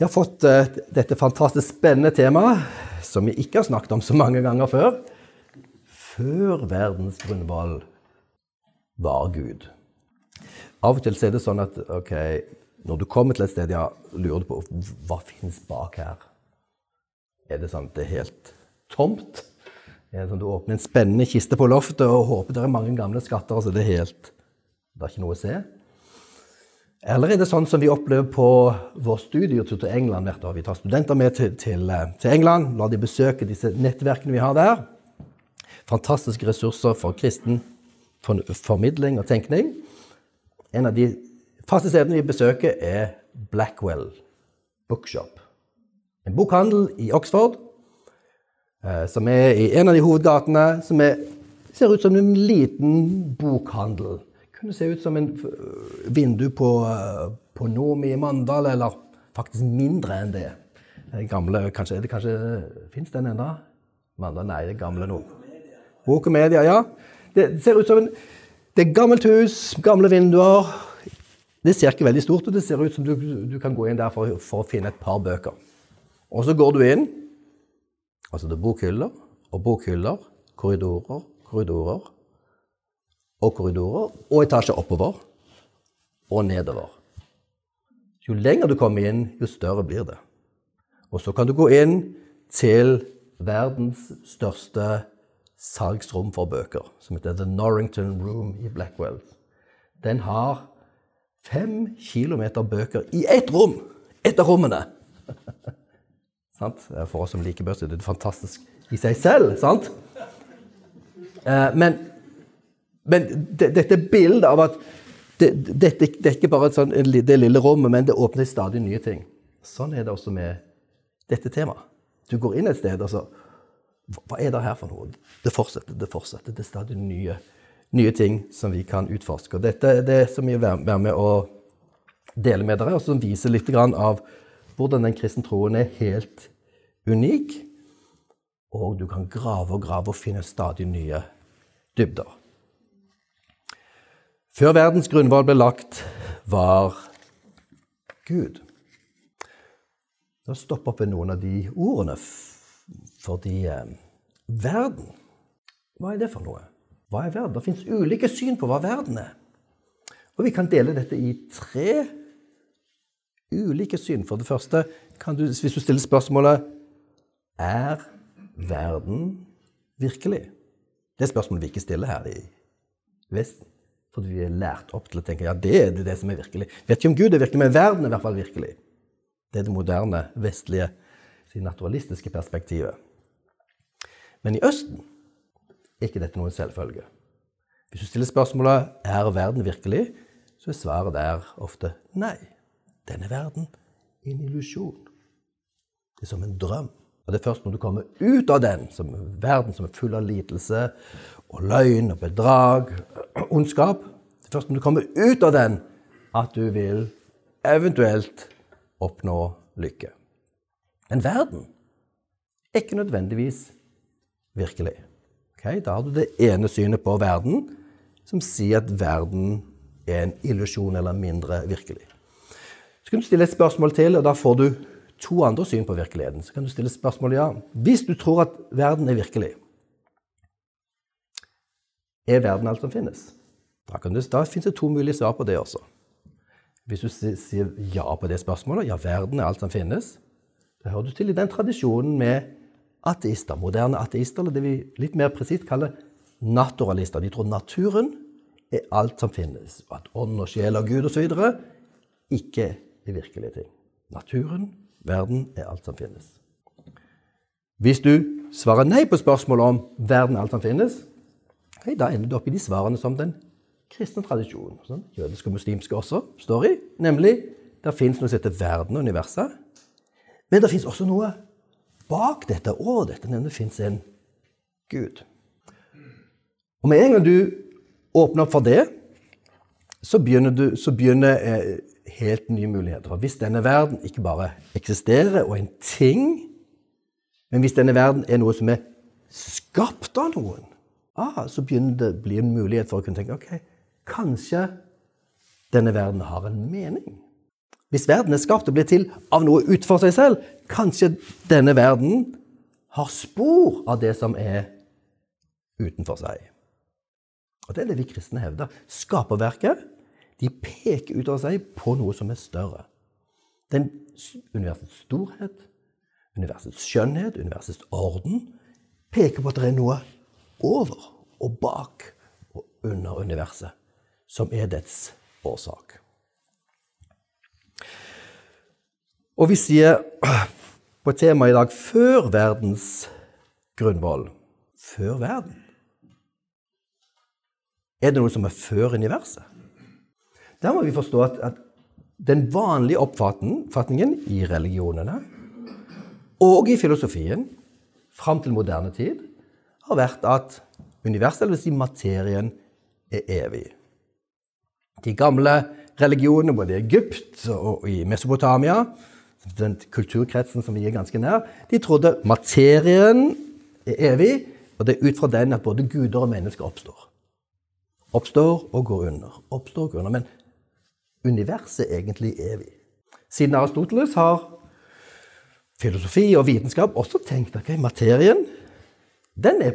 Vi har fått uh, dette fantastisk spennende temaet, som vi ikke har snakket om så mange ganger før. Før verdens grunnvoll var Gud. Av og til er det sånn at ok, når du kommer til et sted, ja, lurer du på hva finnes bak her. Er det sånn at det er helt tomt? Er det sånn at Du åpner en spennende kiste på loftet og håper det er mange gamle skatter, og så er det helt Det er ikke noe å se? Eller er det sånn som vi opplever på vår studietur til England hvert år? Vi tar studenter med til, til, eh, til England, lar de besøke disse nettverkene vi har der. Fantastiske ressurser for kristen formidling og tenkning. En av de faste stedene vi besøker, er Blackwell Bookshop. En bokhandel i Oxford eh, som er i en av de hovedgatene, som er, ser ut som en liten bokhandel kunne se ut som en vindu på, på Nomi i Mandal, eller faktisk mindre enn det. det gamle, kanskje, det kanskje, Fins den ennå? Mandal? Nei, det er gamle nå. Bok og media, ja. Det ser ut som en, det er gammelt hus, gamle vinduer. Det ser ikke veldig stort ut. Det ser ut som du, du kan gå inn der for, for, å finne et par bøker. Og så går du inn. Altså det er bokhyller og bokhyller, korridorer, korridorer og korridorer og etasjer oppover og nedover. Jo lenger du kommer inn, jo større blir det. Og så kan du gå inn til verdens største salgsrom for bøker, som heter The Norrington Room i Blackwell. Den har fem kilometer bøker i ett rom! Ett av rommene! For oss som liker bøker, det er fantastisk i seg selv. sant? Eh, men men det, dette bildet av at det, det, det er ikke bare sånn, det lille rommet, men det åpner stadig nye ting. Sånn er det også med dette temaet. Du går inn et sted, og så Hva er det her for noe? Det fortsetter, det fortsetter. Det er stadig nye, nye ting som vi kan utforske. Og dette er det som vi vil være med å dele med dere, og som viser litt av hvordan den kristne troen er helt unik. Og du kan grave og grave og finne stadig nye dybder. Før verdens grunnvoll ble lagt, var Gud. Da stopper vi noen av de ordene. Fordi eh, verden Hva er det for noe? Hva er verden? Det fins ulike syn på hva verden er. Og vi kan dele dette i tre ulike syn. For det første, du, hvis du stiller spørsmålet Er verden virkelig? Det er spørsmålet vi ikke stiller her i Vesten. Fordi vi er lært opp til å tenke ja, det er det som er virkelig. Vet ikke om Gud er virkelig, men verden er i hvert fall virkelig. Det er det moderne, vestlige, naturalistiske perspektivet. Men i Østen er ikke dette noen selvfølge. Hvis du stiller spørsmålet er verden virkelig, så er svaret der ofte nei. Denne verden er en illusjon. Det er som en drøm. Og det er først når du kommer ut av den, som verden som er full av lidelse og løgn og bedrag, ondskap Det er først når du kommer ut av den, at du vil eventuelt oppnå lykke. Men verden er ikke nødvendigvis virkelig. Okay? Da har du det ene synet på verden som sier at verden er en illusjon eller mindre virkelig. Så kan du stille et spørsmål til, og da får du to andre syn på virkeligheten. Så kan du stille spørsmålet ja. Hvis du tror at verden er virkelig, er verden alt som finnes? Da, da finnes det to mulige svar på det også. Hvis du sier ja på det spørsmålet, ja, verden er alt som finnes, da hører du til i den tradisjonen med ateister, moderne ateister, eller det vi litt mer presist kaller naturalister. De tror naturen er alt som finnes, og at ånd og sjel og Gud osv. ikke er virkelige ting. Naturen, verden, er alt som finnes. Hvis du svarer nei på spørsmålet om verden er alt som finnes, da ender du opp i de svarene som den kristne tradisjonen, sånn, jødiske og muslimske også, står i. Nemlig det fins noe som heter verden og universet. Men det fins også noe bak dette og dette, nemlig det fins en Gud. Og med en gang du åpner opp for det, så begynner, du, så begynner eh, helt nye muligheter. Hvis denne verden ikke bare eksisterer og er en ting, men hvis denne verden er noe som er skapt av noen, ah, så begynner det å bli en mulighet for å kunne tenke ok, kanskje denne verden har en mening. Hvis verden er skapt og blir til av noe utenfor seg selv, kanskje denne verden har spor av det som er utenfor seg. Og Det er det vi kristne hevder. Skaperverket de peker utover seg på noe som er større. Den universets storhet, universets skjønnhet, universets orden peker på at det er noe over og bak og under universet som er dets årsak. Og vi sier på temaet i dag før verdens grunnvoll. Før verden. Er det noe som er før universet? Der må vi forstå at, at den vanlige oppfatningen i religionene og i filosofien fram til moderne tid har vært at universet, eller si materien, er evig. De gamle religionene, både i Egypt og i Mesopotamia, den kulturkretsen som vi er ganske nær, de trodde materien er evig, og det er ut fra den at både guder og mennesker oppstår. Oppstår og går under. Oppstår og går under. Men universet er egentlig evig. Siden Aristoteles har filosofi og vitenskap også tenkt at okay, materien den er,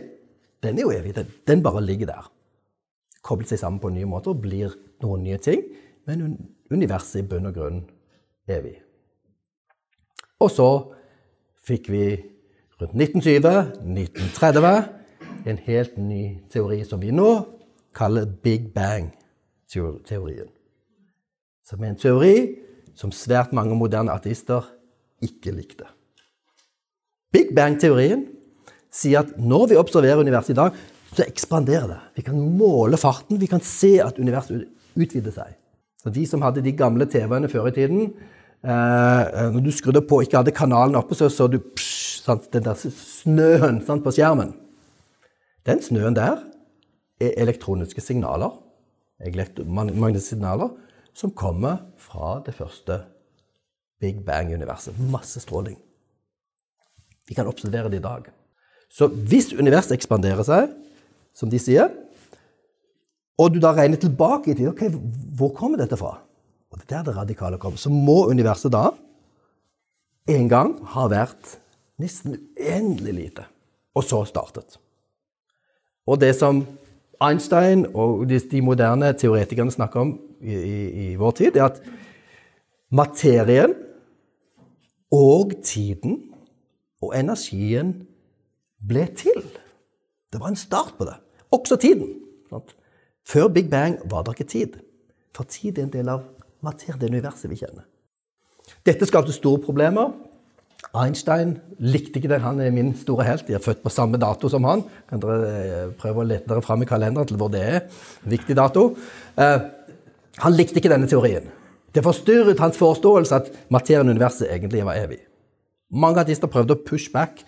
den er, jo evig. Den, den bare ligger der. Kobler seg sammen på nye måter og blir noen nye ting. Men universet er i bunn og grunn evig. Og så fikk vi rundt 1920-1930 en helt ny teori som vi nå kaller Big Bang-teorien. Som er en teori som svært mange moderne ateister ikke likte. Big Bang-teorien sier at når vi observerer universet i dag, så ekspanderer det. Vi kan måle farten, vi kan se at universet utvider seg. Så De som hadde de gamle TV-ene før i tiden, eh, Når du skrudde på og ikke hadde kanalen oppe, så så du psh, sant, den der snøen sant, på skjermen. Den snøen der er elektroniske signaler, magnetiske signaler som kommer fra det første Big Bang-universet. Masse stråling. Vi kan observere det i dag. Så hvis universet ekspanderer seg, som de sier, og du da regner tilbake i tid ok, Hvor kommer dette fra? Og det er der det radikale kommer. Så må universet da en gang ha vært nesten uendelig lite. Og så startet. Og det som Einstein og de, de moderne teoretikerne snakker om i, i, vår tid, er at materien og tiden og energien ble til. Det var en start på det. Også tiden. Før Big Bang var det ikke tid. For tid er en del av materien, det universet vi kjenner. Dette skapte store problemer. Einstein likte ikke det. Han er min store helt. De er født på samme dato som han. Kan dere eh, prøve å lete dere fram i kalenderen til hvor det er? Viktig dato. Eh, han likte ikke denne teorien. Det forstyrret hans forståelse at materien i universet egentlig var evig. Mange artister prøvde å push back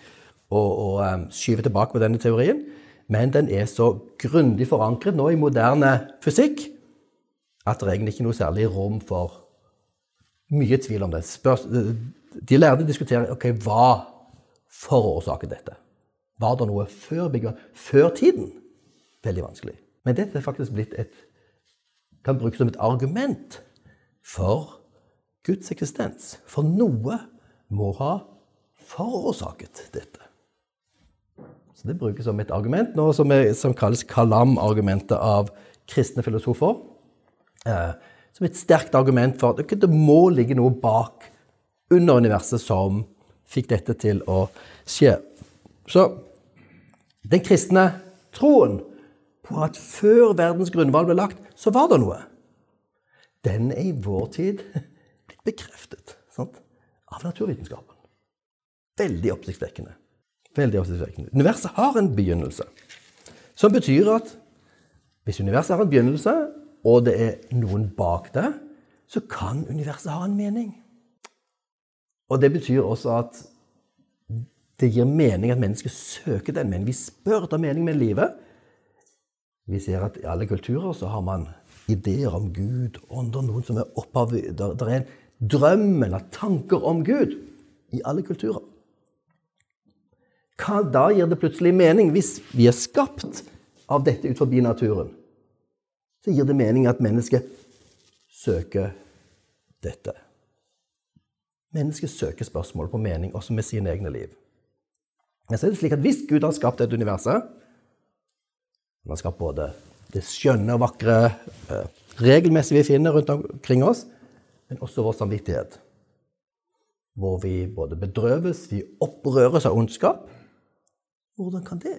og, og um, skyve tilbake på denne teorien, men den er så grundig forankret nå i moderne fysikk at det er egentlig ikke noe særlig rom for mye tvil om det. Spørs, de lærde diskuterer ok, hva forårsaket dette. Var det noe før? Før tiden? Veldig vanskelig. Men dette er faktisk blitt et kan brukes som et argument for Guds eksistens. For noe må ha forårsaket dette. Så Det brukes som et argument nå som, er, som kalles Kalam-argumentet av kristne filosofer. Eh, som et sterkt argument for at det må ligge noe bak under universet som fikk dette til å skje. Så den kristne troen på at før verdens grunnvalg ble lagt, så var det noe. Den er i vår tid blitt bekreftet sant? av naturvitenskapen. Veldig oppsiktsvekkende. Veldig oppsiktsvekkende. Universet har en begynnelse. Som betyr at hvis universet har en begynnelse, og det er noen bak det, så kan universet ha en mening. Og det betyr også at det gir mening at mennesket søker den meningen. Vi spør etter mening med livet. Vi ser at i alle kulturer så har man ideer om Gud, ånder, noen som er opphav Det er en drøm eller tanker om Gud i alle kulturer. Hva da gir det plutselig mening, hvis vi er skapt av dette ut forbi naturen? Så gir det mening at mennesket søker dette. Mennesket søker spørsmål på mening også med sine egne liv. Men så er det slik at hvis Gud har skapt dette universet Han skal både det skjønne og vakre eh, regelmessig vi finner rundt omkring oss, men også vår samvittighet. Hvor vi både bedrøves, vi opprøres av ondskap. Hvordan kan det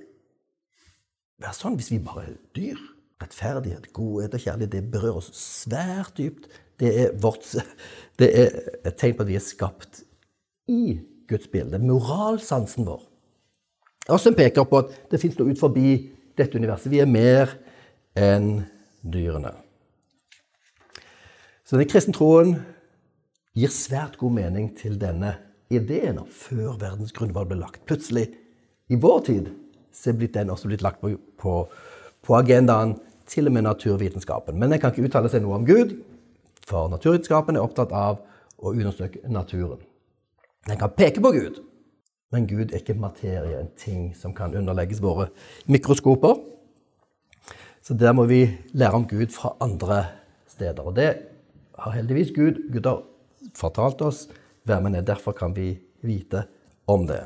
være sånn hvis vi bare er dyr? Rettferdighet, godhet og kjærlighet det berører oss svært dypt. Det er, vårt, det er et tegn på at vi er skapt i Guds bilde. Moralsansen vår. Også en peker på at det fins noe ut forbi dette universet. Vi er mer enn dyrene. Så den kristne troen gir svært god mening til denne ideen om før verdens grunnvalg ble lagt. Plutselig, i vår tid, så er den også blitt lagt på, på, på agendaen, til og med naturvitenskapen. Men den kan ikke uttale seg noe om Gud, for naturvitenskapen er opptatt av å undersøke naturen. Den kan peke på Gud, men Gud er ikke materie, en ting som kan underlegges våre mikroskoper. Så der må vi lære om Gud fra andre steder. Og det har heldigvis Gud. Gud har fortalt oss hvem han er. Derfor kan vi vite om det.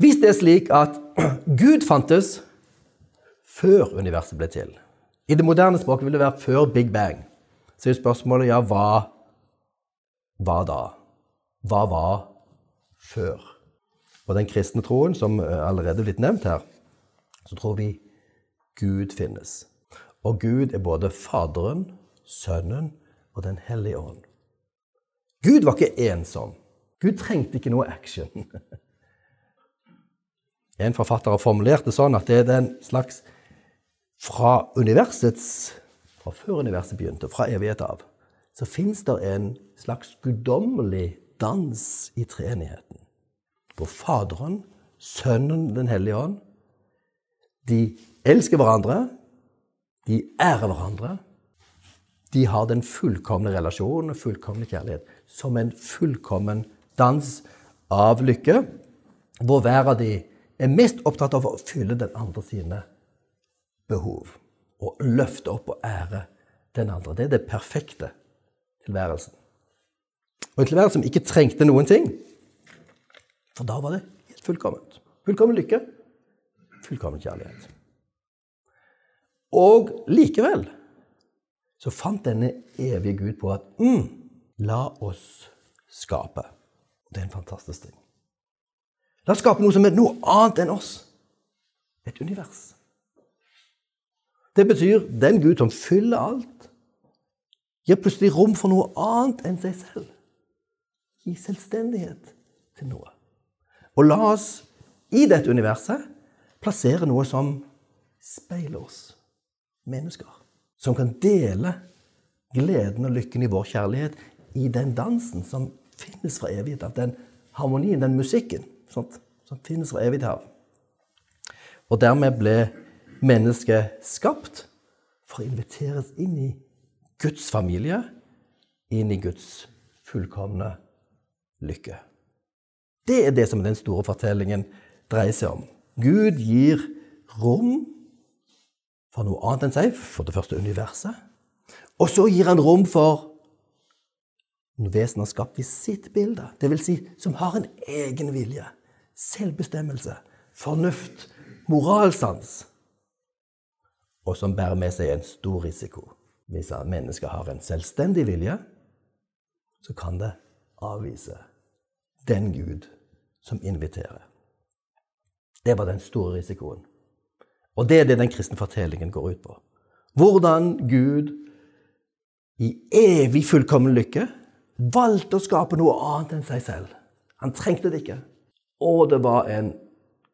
Hvis det er slik at Gud fantes før universet ble til I det moderne språket vil det være før Big Bang. Så er spørsmålet ja, hva, hva da? Hva var før? Og den kristne troen, som allerede er blitt nevnt her, så tror vi Gud finnes. Og Gud er både Faderen, Sønnen og Den hellige ånd. Gud var ikke ensom. Gud trengte ikke noe action. En forfatter har formulert det sånn at det er en slags Fra universets Fra før universet begynte, fra evighet av, så fins det en slags guddommelig dans i treenigheten. Hvor Faderen, Sønnen, Den hellige ånd, de elsker hverandre, de ærer hverandre. De har den fullkomne relasjonen og fullkomne kjærlighet som en fullkommen dans av lykke, hvor hver av de er mest opptatt av å fylle den andre sine behov. Og løfte opp og ære den andre. Det er det perfekte tilværelsen. Og en tilværelse som ikke trengte noen ting. For da var det helt fullkomment. Fullkommen lykke, fullkommen kjærlighet. Og likevel så fant denne evige Gud på at mm, la oss skape. Det er en fantastisk ting. La oss skape noe som er noe annet enn oss. Et univers. Det betyr den Gud som fyller alt, gir plutselig rom for noe annet enn seg selv. Gi selvstendighet til noe. Og la oss i dette universet plassere noe som speiler oss mennesker. Som kan dele gleden og lykken i vår kjærlighet i den dansen som finnes fra evighet av. Den harmonien, den musikken sånt, som finnes fra evighet av. Og dermed ble mennesket skapt for å inviteres inn i Guds familie, inn i Guds fullkomne lykke. Det er det som den store fortellingen dreier seg om. Gud gir rom for noe annet enn seg, for det første universet. Og så gir han rom for vesener skapt i sitt bilde, dvs. Si, som har en egen vilje, selvbestemmelse, fornuft, moralsans, og som bærer med seg en stor risiko. Hvis mennesket har en selvstendig vilje, så kan det avvise den Gud som inviterer. Det var den store risikoen. Og det er det den kristne fortellingen går ut på. Hvordan Gud i evig fullkommen lykke valgte å skape noe annet enn seg selv. Han trengte det ikke. Og det var en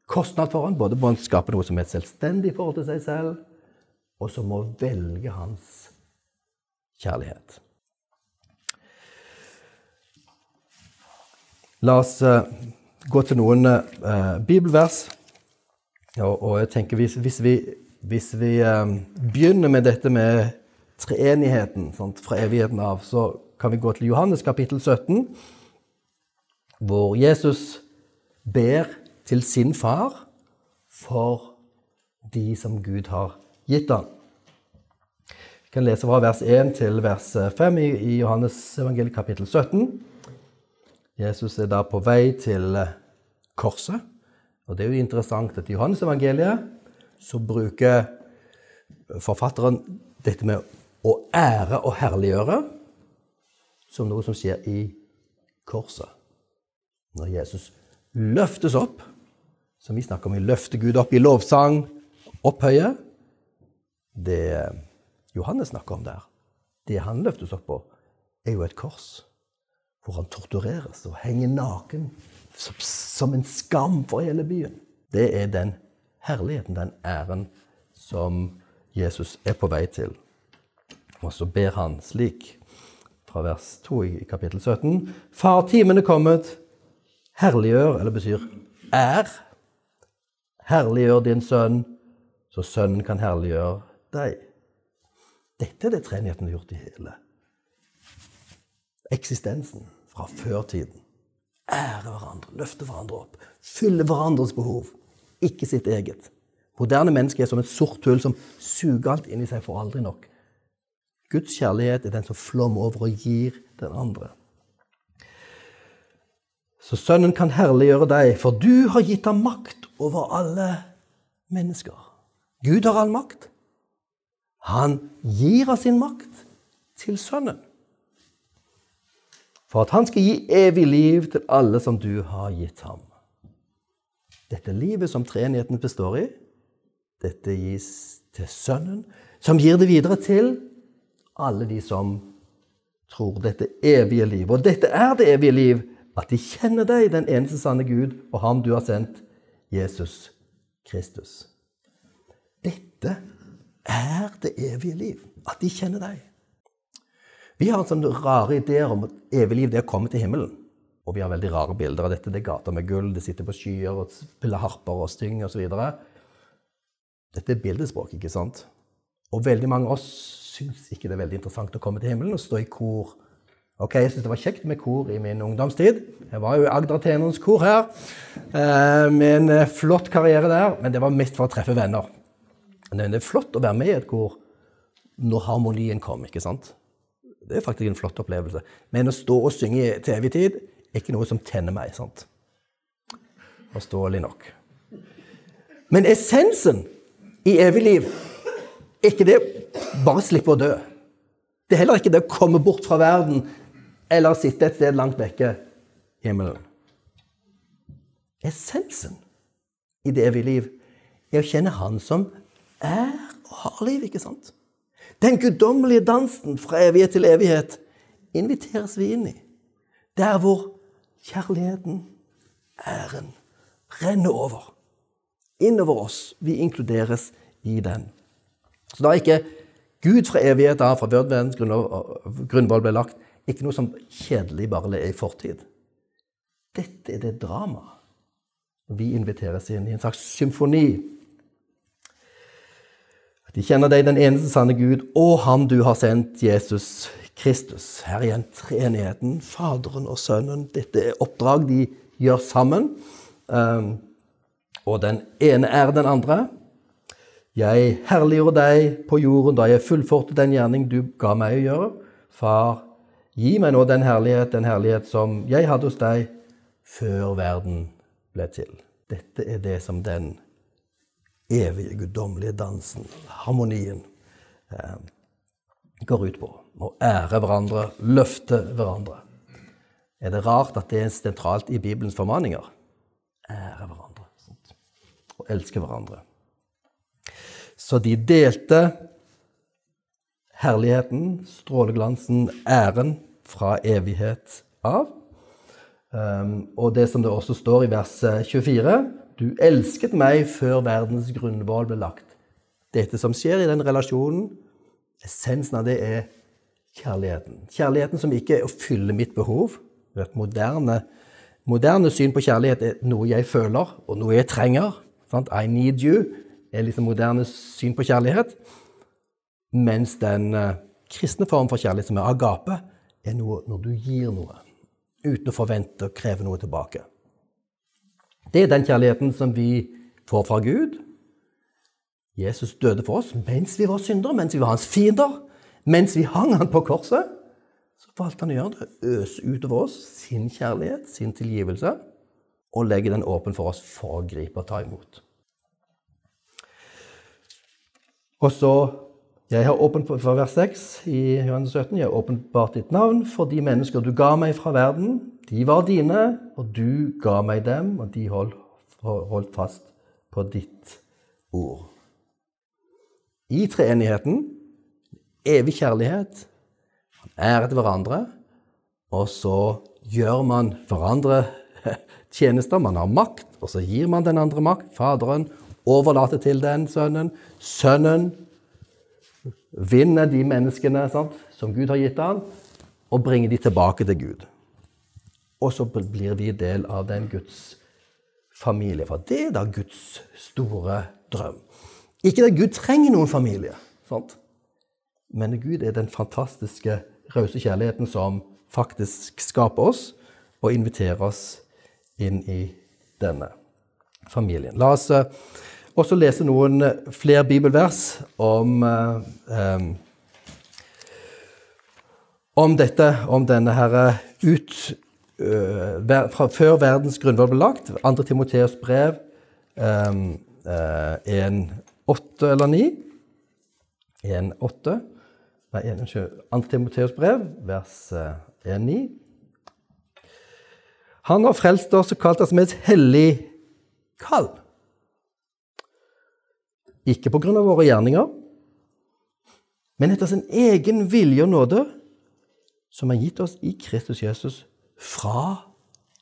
kostnad for ham, både på å skape noe som er selvstendig selvstendig forhold til seg selv, og som må velge hans kjærlighet. La oss uh, gå til noen uh, bibelvers og, jeg tenker hvis, hvis vi, hvis vi um, begynner med dette med treenigheten sant, fra evigheten av, så kan vi gå til Johannes kapittel 17, hvor Jesus ber til sin far for de som Gud har gitt ham. Vi kan lese fra vers 1 til vers 5 i, i Johannes evangeliet kapittel 17. Jesus er da på vei til eh, korset. Og det er jo interessant at i Johannes evangeliet så bruker forfatteren dette med å ære og herliggjøre som noe som skjer i korset. Når Jesus løftes opp, som vi snakker om, i løftegud opp i lovsang, opphøye Det Johannes snakker om der, det han løftes opp på, er jo et kors hvor han tortureres og henger naken som en skam for hele byen. Det er den herligheten, den æren, som Jesus er på vei til. Og så ber han slik, fra vers 2 i kapittel 17.: Far, timen er kommet. Herliggjør, eller betyr er. Herliggjør din sønn, så sønnen kan herliggjøre deg. Dette er det treenigheten har gjort i hele eksistensen fra førtiden. Ære hverandre, løfte hverandre opp, fylle hverandres behov, ikke sitt eget. Moderne mennesker er som et sort hull som suger alt inn i seg, for aldri nok. Guds kjærlighet er den som flommer over og gir den andre. Så Sønnen kan herliggjøre deg, for du har gitt ham makt over alle mennesker. Gud har all makt. Han gir av sin makt til Sønnen for at han skal gi evig liv til alle som du har gitt ham. Dette livet som treenigheten består i, dette gis til Sønnen, som gir det videre til alle de som tror dette evige livet. Og dette er det evige liv, at de kjenner deg, den eneste sanne Gud, og ham du har sendt, Jesus Kristus. Dette er det evige liv, at de kjenner deg. Vi har sånne rare ideer om at evig liv det er å komme til himmelen. Og vi har veldig rare bilder av dette. Det er gater med gull, det sitter på skyer og spiller harper og styng osv. Dette er bildespråk, ikke sant? Og veldig mange av oss syns ikke det er veldig interessant å komme til himmelen og stå i kor. Ok, Jeg syns det var kjekt med kor i min ungdomstid. Jeg var jo i Agder Tenerens kor her, eh, med en eh, flott karriere der. Men det var mest for å treffe venner. Men det er flott å være med i et kor når harmonien kom. ikke sant? Det er faktisk en flott opplevelse. Men å stå og synge til evig tid er ikke noe som tenner meg. sant? Forståelig nok. Men essensen i evig liv er ikke det bare slippe å dø. Det er heller ikke det å komme bort fra verden eller sitte et sted langt vekke himmelen. Essensen i det evige liv er å kjenne Han som er og har liv, ikke sant? Den guddommelige dansen fra evighet til evighet inviteres vi inn i. Der hvor kjærligheten, æren, renner over. Innover oss. Vi inkluderes i den. Så da er ikke Gud fra evighet av, fra verdens grunnvoll ble lagt, ikke noe som kjedelig bare er i fortid. Dette er det dramaet vi inviteres inn i, en slags symfoni de kjenner deg, den eneste sanne Gud, og Ham du har sendt, Jesus Kristus. Her igjen treenigheten, Faderen og Sønnen. Dette er oppdrag de gjør sammen. Um, og den ene er den andre. Jeg herliggjorde deg på jorden da jeg fullførte den gjerning du ga meg å gjøre. Far, gi meg nå den herlighet, den herlighet som jeg hadde hos deg før verden ble til. Dette er det som den evige, guddommelige dansen, harmonien, eh, går ut på. Å ære hverandre, løfte hverandre. Er det rart at det er sentralt i Bibelens formaninger? Ære hverandre Sant? og elske hverandre. Så de delte herligheten, stråleglansen, æren fra evighet av. Um, og det som det også står i vers 24 du elsket meg før verdens grunnvoll ble lagt. Dette som skjer i den relasjonen, essensen av det er kjærligheten. Kjærligheten som ikke er å fylle mitt behov. Et moderne, moderne syn på kjærlighet er noe jeg føler, og noe jeg trenger. Sant? I need you er liksom moderne syn på kjærlighet. Mens den uh, kristne form for kjærlighet, som er agape, er noe når du gir noe uten å forvente og kreve noe tilbake. Det er den kjærligheten som vi får fra Gud. Jesus døde for oss mens vi var syndere, mens vi var hans fiender. Mens vi hang han på korset, så valgte han å gjøre det. Øse utover oss sin kjærlighet, sin tilgivelse, og legge den åpen for oss for å gripe og ta imot. Og så jeg har åpent for vers 6 i Johannes 17. Jeg har åpenbart ditt navn for de mennesker du ga meg fra verden. De var dine, og du ga meg dem, og de holdt, holdt fast på ditt ord. I treenigheten evig kjærlighet, Man ærer til hverandre, og så gjør man hverandre tjenester. Man har makt, og så gir man den andre makt. Faderen overlater til den sønnen. Sønnen vinner de menneskene sant, som Gud har gitt ham, og bringer de tilbake til Gud. Og så blir vi del av den Guds familie. For det er da Guds store drøm. Ikke at Gud trenger noen familie, sant? men Gud er den fantastiske, rause kjærligheten som faktisk skaper oss og inviterer oss inn i denne familien. La oss også lese noen eh, flere bibelvers om eh, om dette, om denne herre ut fra Før verdens grunnvoll ble lagt. 2. Timoteus brev um, uh, 1.8 eller 9. 1.8. Nei, unnskyld. 2. Timoteus brev, vers uh, 1.9. Han har frelst oss og kalt oss med et hellig kall. Ikke på grunn av våre gjerninger, men etter sin egen vilje og nåde, som er gitt oss i Kristus Jesus fra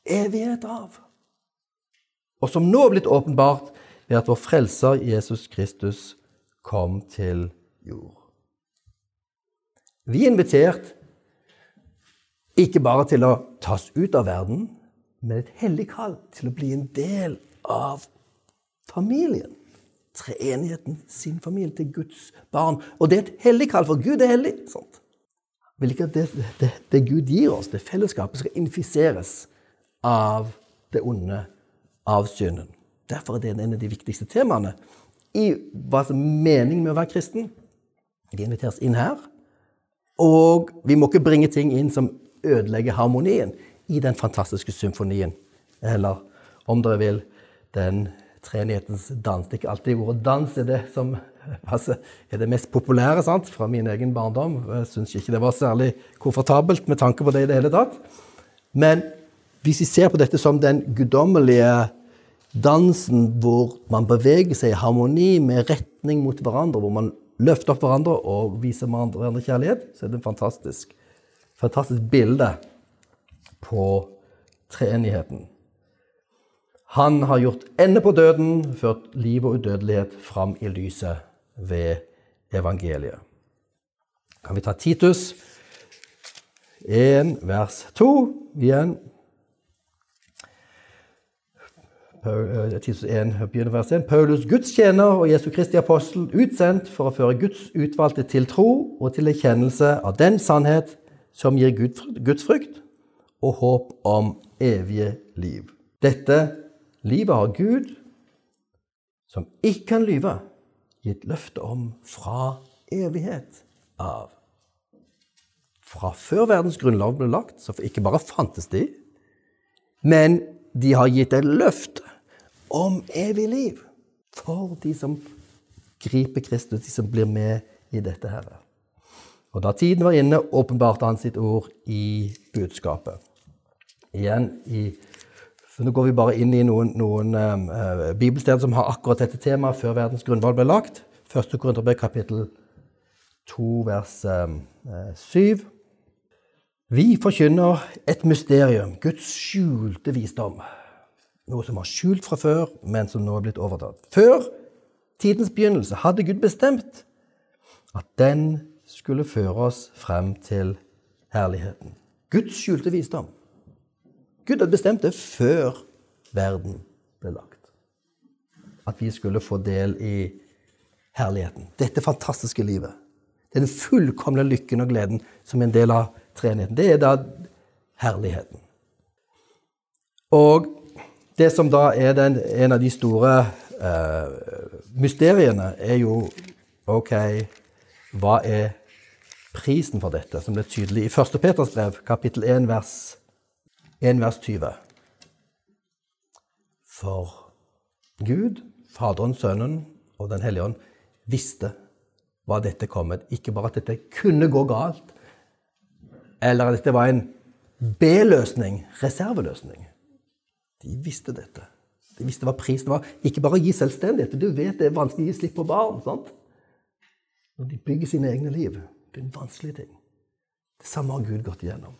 evighet av. Og som nå er blitt åpenbart ved at vår Frelser Jesus Kristus kom til jord. Vi er invitert ikke bare til å tas ut av verden, men et hellig kall til å bli en del av familien treenigheten, sin familie, til Guds barn. Og det er et hellig kall, for Gud er hellig. Sant? Vil ikke at det, det, det, Gud gir oss, det fellesskapet, skal infiseres av det onde, av synden. Derfor er det en av de viktigste temaene i hva som er meningen med å være kristen. Vi inviteres inn her. Og vi må ikke bringe ting inn som ødelegger harmonien i den fantastiske symfonien. Eller om dere vil, den treenighetens dans. Det er ikke alltid ordet dans er det som altså, er det mest populære sant? fra min egen barndom. Jeg syns ikke det var særlig komfortabelt med tanke på det i det hele tatt. Men hvis vi ser på dette som den guddommelige dansen hvor man beveger seg i harmoni med retning mot hverandre, hvor man løfter opp hverandre og viser hverandre kjærlighet, så er det en fantastisk, fantastisk bilde på treenigheten. Han har gjort ende på døden, ført liv og udødelighet fram i lyset ved evangeliet. Kan vi ta Titus 1, vers 2 igjen? Eh, Titus 1, begynner vers 1. Paulus, Guds tjener og Jesu Kristi apostel, utsendt for å føre Guds utvalgte til tro og til erkjennelse av den sannhet som gir Guds frykt og håp om evige liv. Dette Livet har Gud, som ikke kan lyve, gitt løfte om fra evighet av. Fra før verdens grunnlov ble lagt, så ikke bare fantes de, men de har gitt et løfte om evig liv for de som griper Kristus, de som blir med i dette her. Og da tiden var inne, åpenbarte han sitt ord i budskapet. Igjen i så nå går vi bare inn i noen, noen uh, bibelsteder som har akkurat dette temaet før verdens grunnvalg ble lagt. Første Korinterbrev kapittel 2 vers uh, 7. Vi forkynner et mysterium, Guds skjulte visdom. Noe som var skjult fra før, men som nå er blitt overtatt. Før tidens begynnelse hadde Gud bestemt at den skulle føre oss frem til herligheten. Guds skjulte visdom. Gud hadde bestemt det før verden ble lagt. At vi skulle få del i herligheten. Dette fantastiske livet. Den fullkomne lykken og gleden som er en del av treenigheten. Det er da herligheten. Og det som da er den, en av de store uh, mysteriene, er jo OK, hva er prisen for dette, som ble tydelig i 1. Peters brev, kapittel 1, vers, 1, vers 20. For Gud, Faderen, Sønnen og Den hellige ånd visste hva dette kom med. Ikke bare at dette kunne gå galt, eller at dette var en B-løsning, reserveløsning. De visste dette. De visste hva prisen var. Ikke bare å gi selvstendighet. Du vet det er vanskelig å gi slipp på barn. sant? Når de bygger sine egne liv. Det er en vanskelig ting. Det samme har Gud gått igjennom.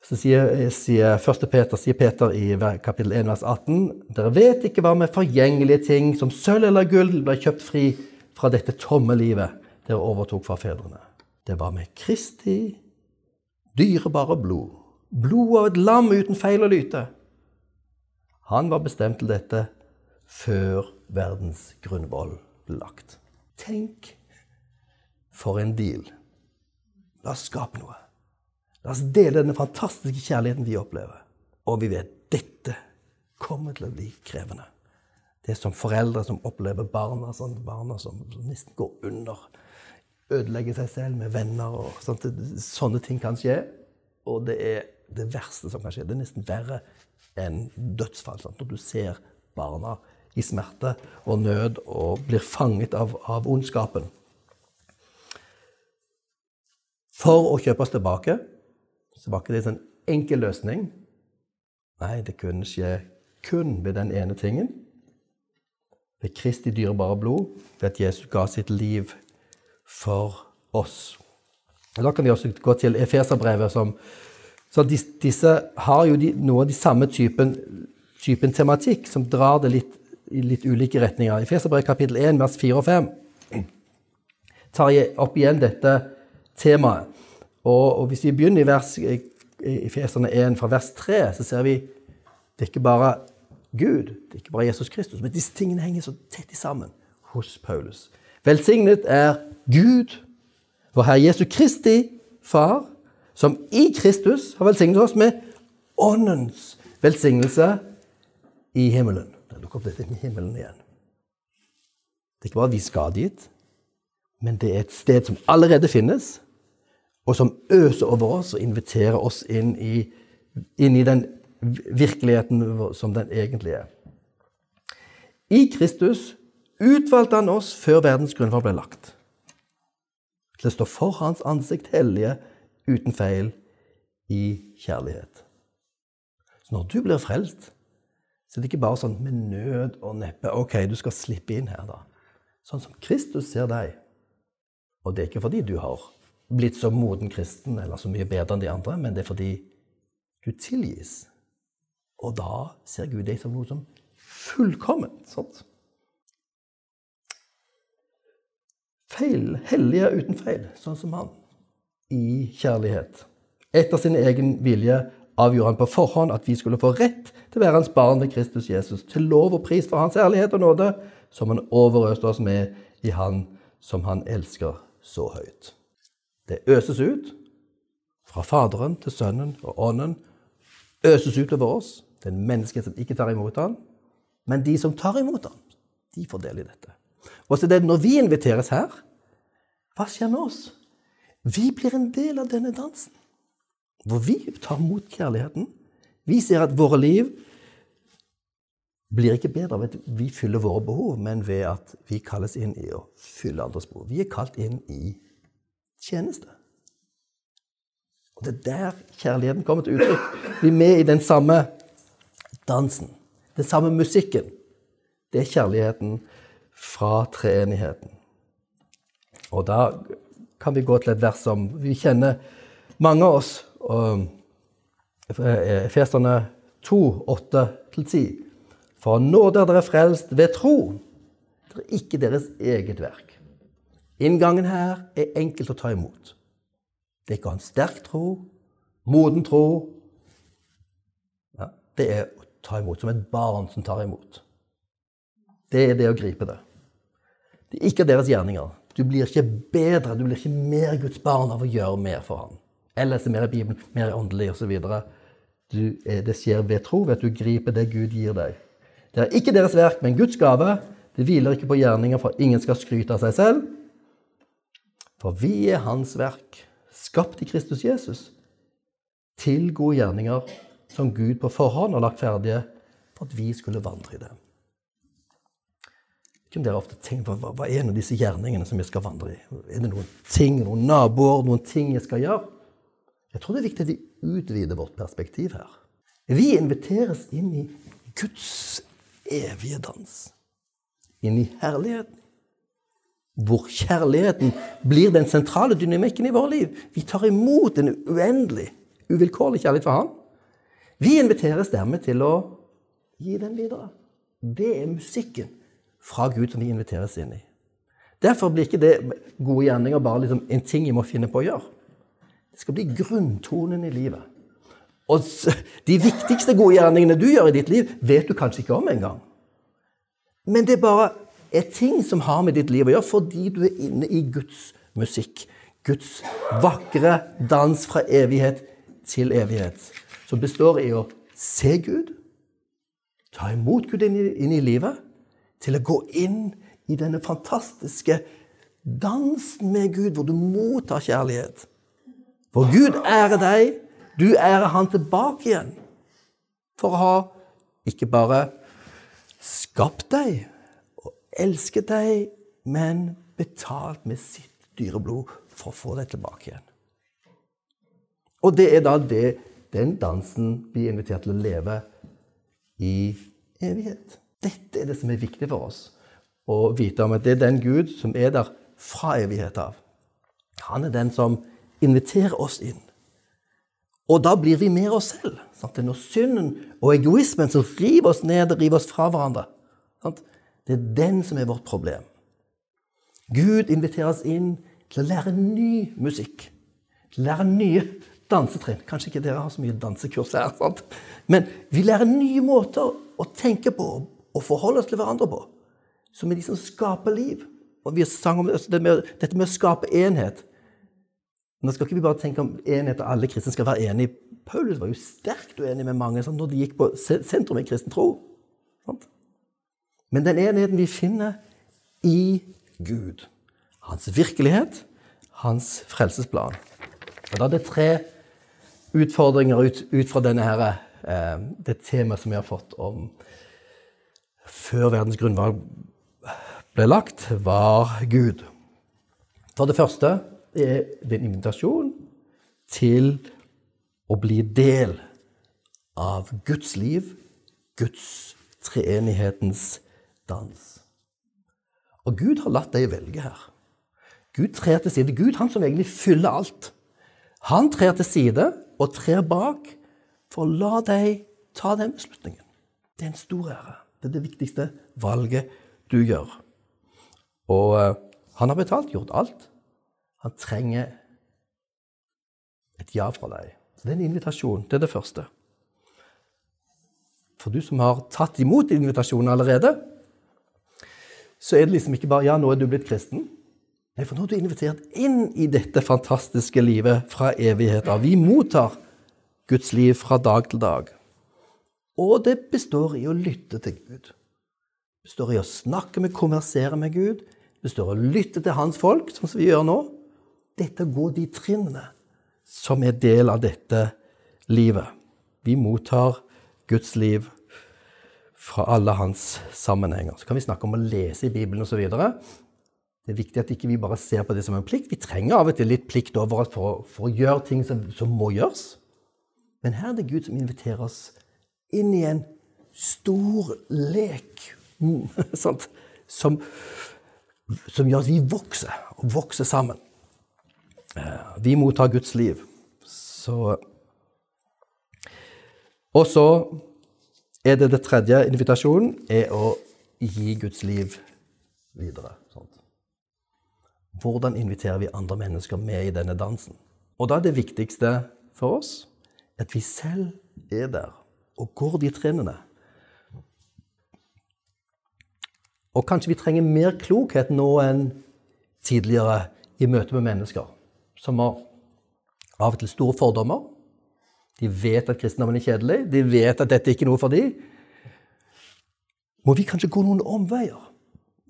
Så sier, sier 1. Peter, sier Peter i kapittel 1, vers 18.: Dere vet ikke hva med forgjengelige ting som sølv eller gull ble kjøpt fri fra dette tomme livet dere overtok fra fedrene. Det var med Kristi dyrebare blod. Blod av et lam uten feil og lyte. Han var bestemt til dette før verdens grunnvoll ble lagt. Tenk for en deal. La oss skape noe. La oss dele denne fantastiske kjærligheten vi opplever. Og vi vet dette kommer til å bli krevende. Det er som foreldre som opplever barna, sånn, barna som, som nesten går under. Ødelegger seg selv med venner og sånt. Sånne ting kan skje. Og det er det verste som kan skje. Det er nesten verre enn dødsfall. Sant? Når du ser barna i smerte og nød og blir fanget av, av ondskapen. For å kjøpe oss tilbake så var ikke det en sånn enkel løsning. Nei, det kunne skje kun ved den ene tingen. Ved Kristi dyrebare blod, ved at Jesus ga sitt liv for oss. Og da kan vi også gå til Efeserbrevet. som så disse har jo de, noe av de samme typen, typen, tematikk, som drar det litt, i litt ulike retninger. I Feserbrevet kapittel 1, vers 4 og 5 tar jeg opp igjen dette temaet. Og, og hvis vi begynner i, vers, i Feserne 1, fra vers 3, så ser vi det er ikke bare Gud, det er ikke bare Jesus Kristus, men disse tingene henger så tett sammen hos Paulus. Velsignet er Gud, vår Herre Jesu Kristi Far, som i Kristus har velsignet oss med Åndens velsignelse i himmelen. Da dukker opp dette med himmelen igjen. Det er ikke bare vi skal dit, men det er et sted som allerede finnes, og som øser over oss og inviterer oss inn i, inn i den virkeligheten som den egentlig er. I Kristus utvalgte han oss før verdens grunnvoll ble lagt, til å stå for hans ansikt hellige, uten feil, i kjærlighet. Så når du blir frelst, så er det ikke bare sånn med nød og neppe OK, du skal slippe inn her, da. Sånn som Kristus ser deg. Og det er ikke fordi du har blitt så moden kristen eller så mye bedre enn de andre, men det er fordi du tilgis. Og da ser Gud deg som noe som fullkomment. Sant? Feil, hellige uten feil, sånn som han, i kjærlighet. Etter sin egen vilje avgjorde han på forhånd at vi skulle få rett til å være hans barn ved Kristus Jesus, til lov og pris for hans ærlighet og nåde, som han overøste oss med i Han som han elsker så høyt. Det øses ut fra Faderen til Sønnen og Ånden. Øses ut over oss, Det er en menneske som ikke tar imot ham. Men de som tar imot ham, de får del i dette. Og så det, Når vi inviteres her, hva skjer med oss? Vi blir en del av denne dansen. Hvor vi tar imot kjærligheten. Vi ser at våre liv blir ikke bedre ved at vi fyller våre behov, men ved at vi kalles inn i å fylle andres behov. Vi er kalt inn i tjeneste. Og Det er der kjærligheten kommer til uttrykk. Er med i den samme dansen, den samme musikken. Det er kjærligheten fra treenigheten. Og da kan vi gå til et vers som vi kjenner, mange av oss. Efeserne 2, 8-10. For nåde er dere frelst ved tro. Det er ikke deres eget verk. Inngangen her er enkelt å ta imot. Det er ikke å ha en sterk tro, moden tro. Ja, det er å ta imot som et barn som tar imot. Det er det å gripe det. Det er ikke deres gjerninger. Du blir ikke bedre, du blir ikke mer Guds barn av å gjøre mer for ham. Eller lese mer i Bibelen, mer åndelig osv. Det skjer ved tro, ved at du griper det Gud gir deg. Det er ikke deres verk, men Guds gave. Det hviler ikke på gjerninger for ingen skal skryte av seg selv. For vi er Hans verk, skapt i Kristus Jesus, til gode gjerninger som Gud på forhånd har lagt ferdige for at vi skulle vandre i det. Om dere ofte tenker på hva er nå disse gjerningene som jeg skal vandre i? Er det noen ting, noen naboer, noen ting jeg skal gjøre? Jeg tror det er viktig at vi utvider vårt perspektiv her. Vi inviteres inn i Guds evige dans. Inn i herligheten. Hvor kjærligheten blir den sentrale dynamikken i vårt liv. Vi tar imot en uendelig, uvilkårlig kjærlighet fra Han. Vi inviteres dermed til å gi den videre. Det er musikken fra Gud som vi inviteres inn i. Derfor blir ikke det gode gjerninger bare liksom en ting jeg må finne på å gjøre. Det skal bli grunntonen i livet. Og de viktigste gode gjerningene du gjør i ditt liv, vet du kanskje ikke om engang. Men det er bare er ting som har med ditt liv å gjøre, fordi du er inne i Guds musikk. Guds vakre dans fra evighet til evighet. Som består i å se Gud, ta imot Gud inn i, inn i livet, til å gå inn i denne fantastiske dansen med Gud, hvor du mottar kjærlighet. For Gud ærer deg, du ærer Han tilbake igjen. For å ha ikke bare skapt deg elsket deg, men betalt med sitt dyre blod for å få deg tilbake igjen. Og det er da det, den dansen vi er invitert til å leve i evighet. Dette er det som er viktig for oss å vite om at det er den Gud som er der fra evighet av. Han er den som inviterer oss inn. Og da blir vi mer oss selv. Sant? Det er når synden og egoismen som river oss ned og river oss fra hverandre. Sant? Det er den som er vårt problem. Gud inviterer oss inn til å lære ny musikk. Til å lære nye dansetrinn. Kanskje ikke dere har så mye dansekurs her, sant? men vi lærer nye måter å tenke på og forholde oss til hverandre på. Som er de som skaper liv. Og vi sang om det med, dette med å skape enhet. Nå skal ikke vi bare tenke om enhet, og alle kristne skal være enige. Paulus var jo sterkt uenig med mange sant, når de gikk på sentrum i kristen tro. Men den enigheten vi finner i Gud, hans virkelighet, hans frelsesplan. Og Da er det tre utfordringer ut, ut fra denne her, eh, det temaet som vi har fått om før verdens grunnvalg ble lagt, var Gud. For det første er det en invitasjon til å bli del av Guds liv, Guds treenighetens dans. Og Gud har latt deg velge her. Gud trer til side. Gud, han som egentlig fyller alt. Han trer til side og trer bak for å la deg ta den beslutningen. Det er en stor ære. Det er det viktigste valget du gjør. Og uh, han har betalt, gjort alt. Han trenger et ja fra deg. Så Det er en invitasjon. Det er det første. For du som har tatt imot invitasjonen allerede, så er det liksom ikke bare 'ja, nå er du blitt kristen'. Nei, for nå er du invitert inn i dette fantastiske livet fra evigheter. Vi mottar Guds liv fra dag til dag. Og det består i å lytte til Gud. Det består i å snakke med, konversere med Gud. Det består i å lytte til hans folk, sånn som vi gjør nå. Dette går de trinnene som er del av dette livet. Vi mottar Guds liv fra alle hans sammenhenger. Så kan vi snakke om å lese i Bibelen osv. Det er viktig at ikke vi bare ser på det som en plikt. Vi trenger av og til litt plikt overalt for, for å gjøre ting som, som må gjøres. Men her er det Gud som inviterer oss inn i en stor lek som, som, gjør at vi vokser, og vokser sammen. Eh, vi mottar Guds liv. Så Og så er det det tredje invitasjonen, er å gi Guds liv videre. Sånt. Hvordan inviterer vi andre mennesker med i denne dansen? Og da er det viktigste for oss at vi selv er der og går de trinnene. Og kanskje vi trenger mer klokhet nå enn tidligere i møte med mennesker som har av og til store fordommer. De vet at kristendommen er kjedelig, de vet at dette ikke er noe for dem. Må vi kanskje gå noen omveier?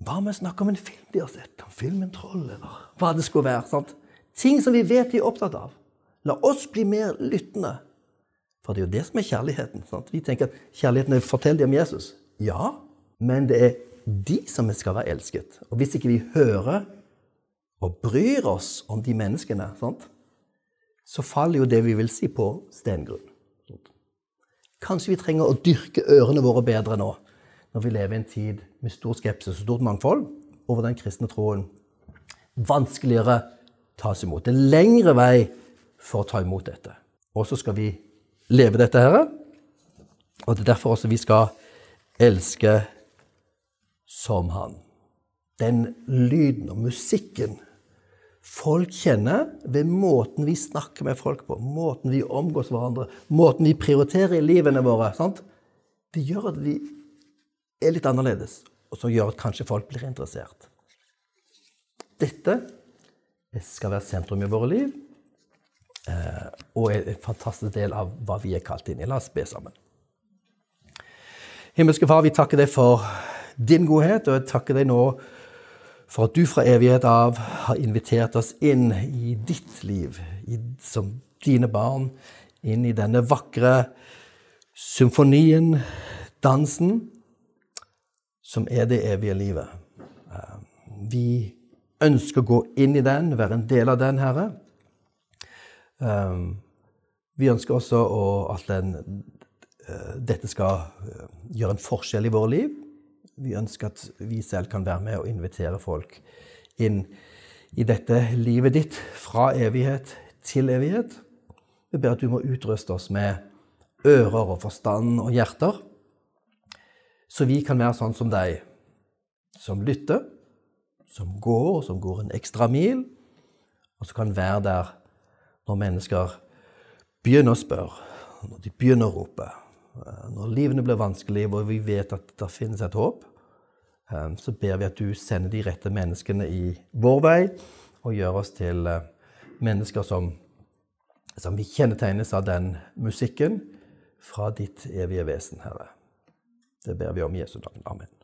Hva om vi snakke om en film de har sett? Om filmen 'Troll', eller hva det skulle være? sant? Ting som vi vet de er opptatt av. La oss bli mer lyttende. For det er jo det som er kjærligheten. sant? Vi tenker at kjærligheten er fortell dem om Jesus. Ja, men det er de som skal være elsket. Og hvis ikke vi hører og bryr oss om de menneskene, sant? Så faller jo det vi vil si, på stengrunn. Kanskje vi trenger å dyrke ørene våre bedre nå, når vi lever i en tid med stor skepsis og stort mangfold over den kristne troen. Vanskeligere tas imot. Er lengre vei for å ta imot dette. Og så skal vi leve dette her. Og det er derfor også vi skal elske som han. Den lyden og musikken folk kjenner ved måten vi snakker med folk på, måten vi omgås hverandre, måten vi prioriterer i livene våre. Sant? Det gjør at vi er litt annerledes, og så gjør at kanskje folk blir interessert. Dette skal være sentrum i våre liv, eh, og er en fantastisk del av hva vi er kalt inn i. La oss be sammen. Himmelske Far, vi takker deg for din godhet, og jeg takker deg nå for at du fra evighet av har invitert oss inn i ditt liv, i, som dine barn, inn i denne vakre symfonien, dansen, som er det evige livet. Eh, vi ønsker å gå inn i den, være en del av den, Herre. Eh, vi ønsker også at den, eh, dette skal gjøre en forskjell i våre liv. Vi ønsker at vi selv kan være med og invitere folk inn i dette livet ditt fra evighet til evighet. Vi ber at du må utruste oss med ører og forstand og hjerter, så vi kan være sånn som deg, som lytter, som går, som går en ekstra mil, og som kan være der når mennesker begynner å spørre, når de begynner å rope, når livene blir vanskelige, hvor vi vet at det finnes et håp, Ehm, så ber vi at du sender de rette menneskene i vår vei, og gjør oss til eh, mennesker som, som kjennetegnes av den musikken fra ditt evige vesen, Herre. Det ber vi om i Jesu navn. Amen.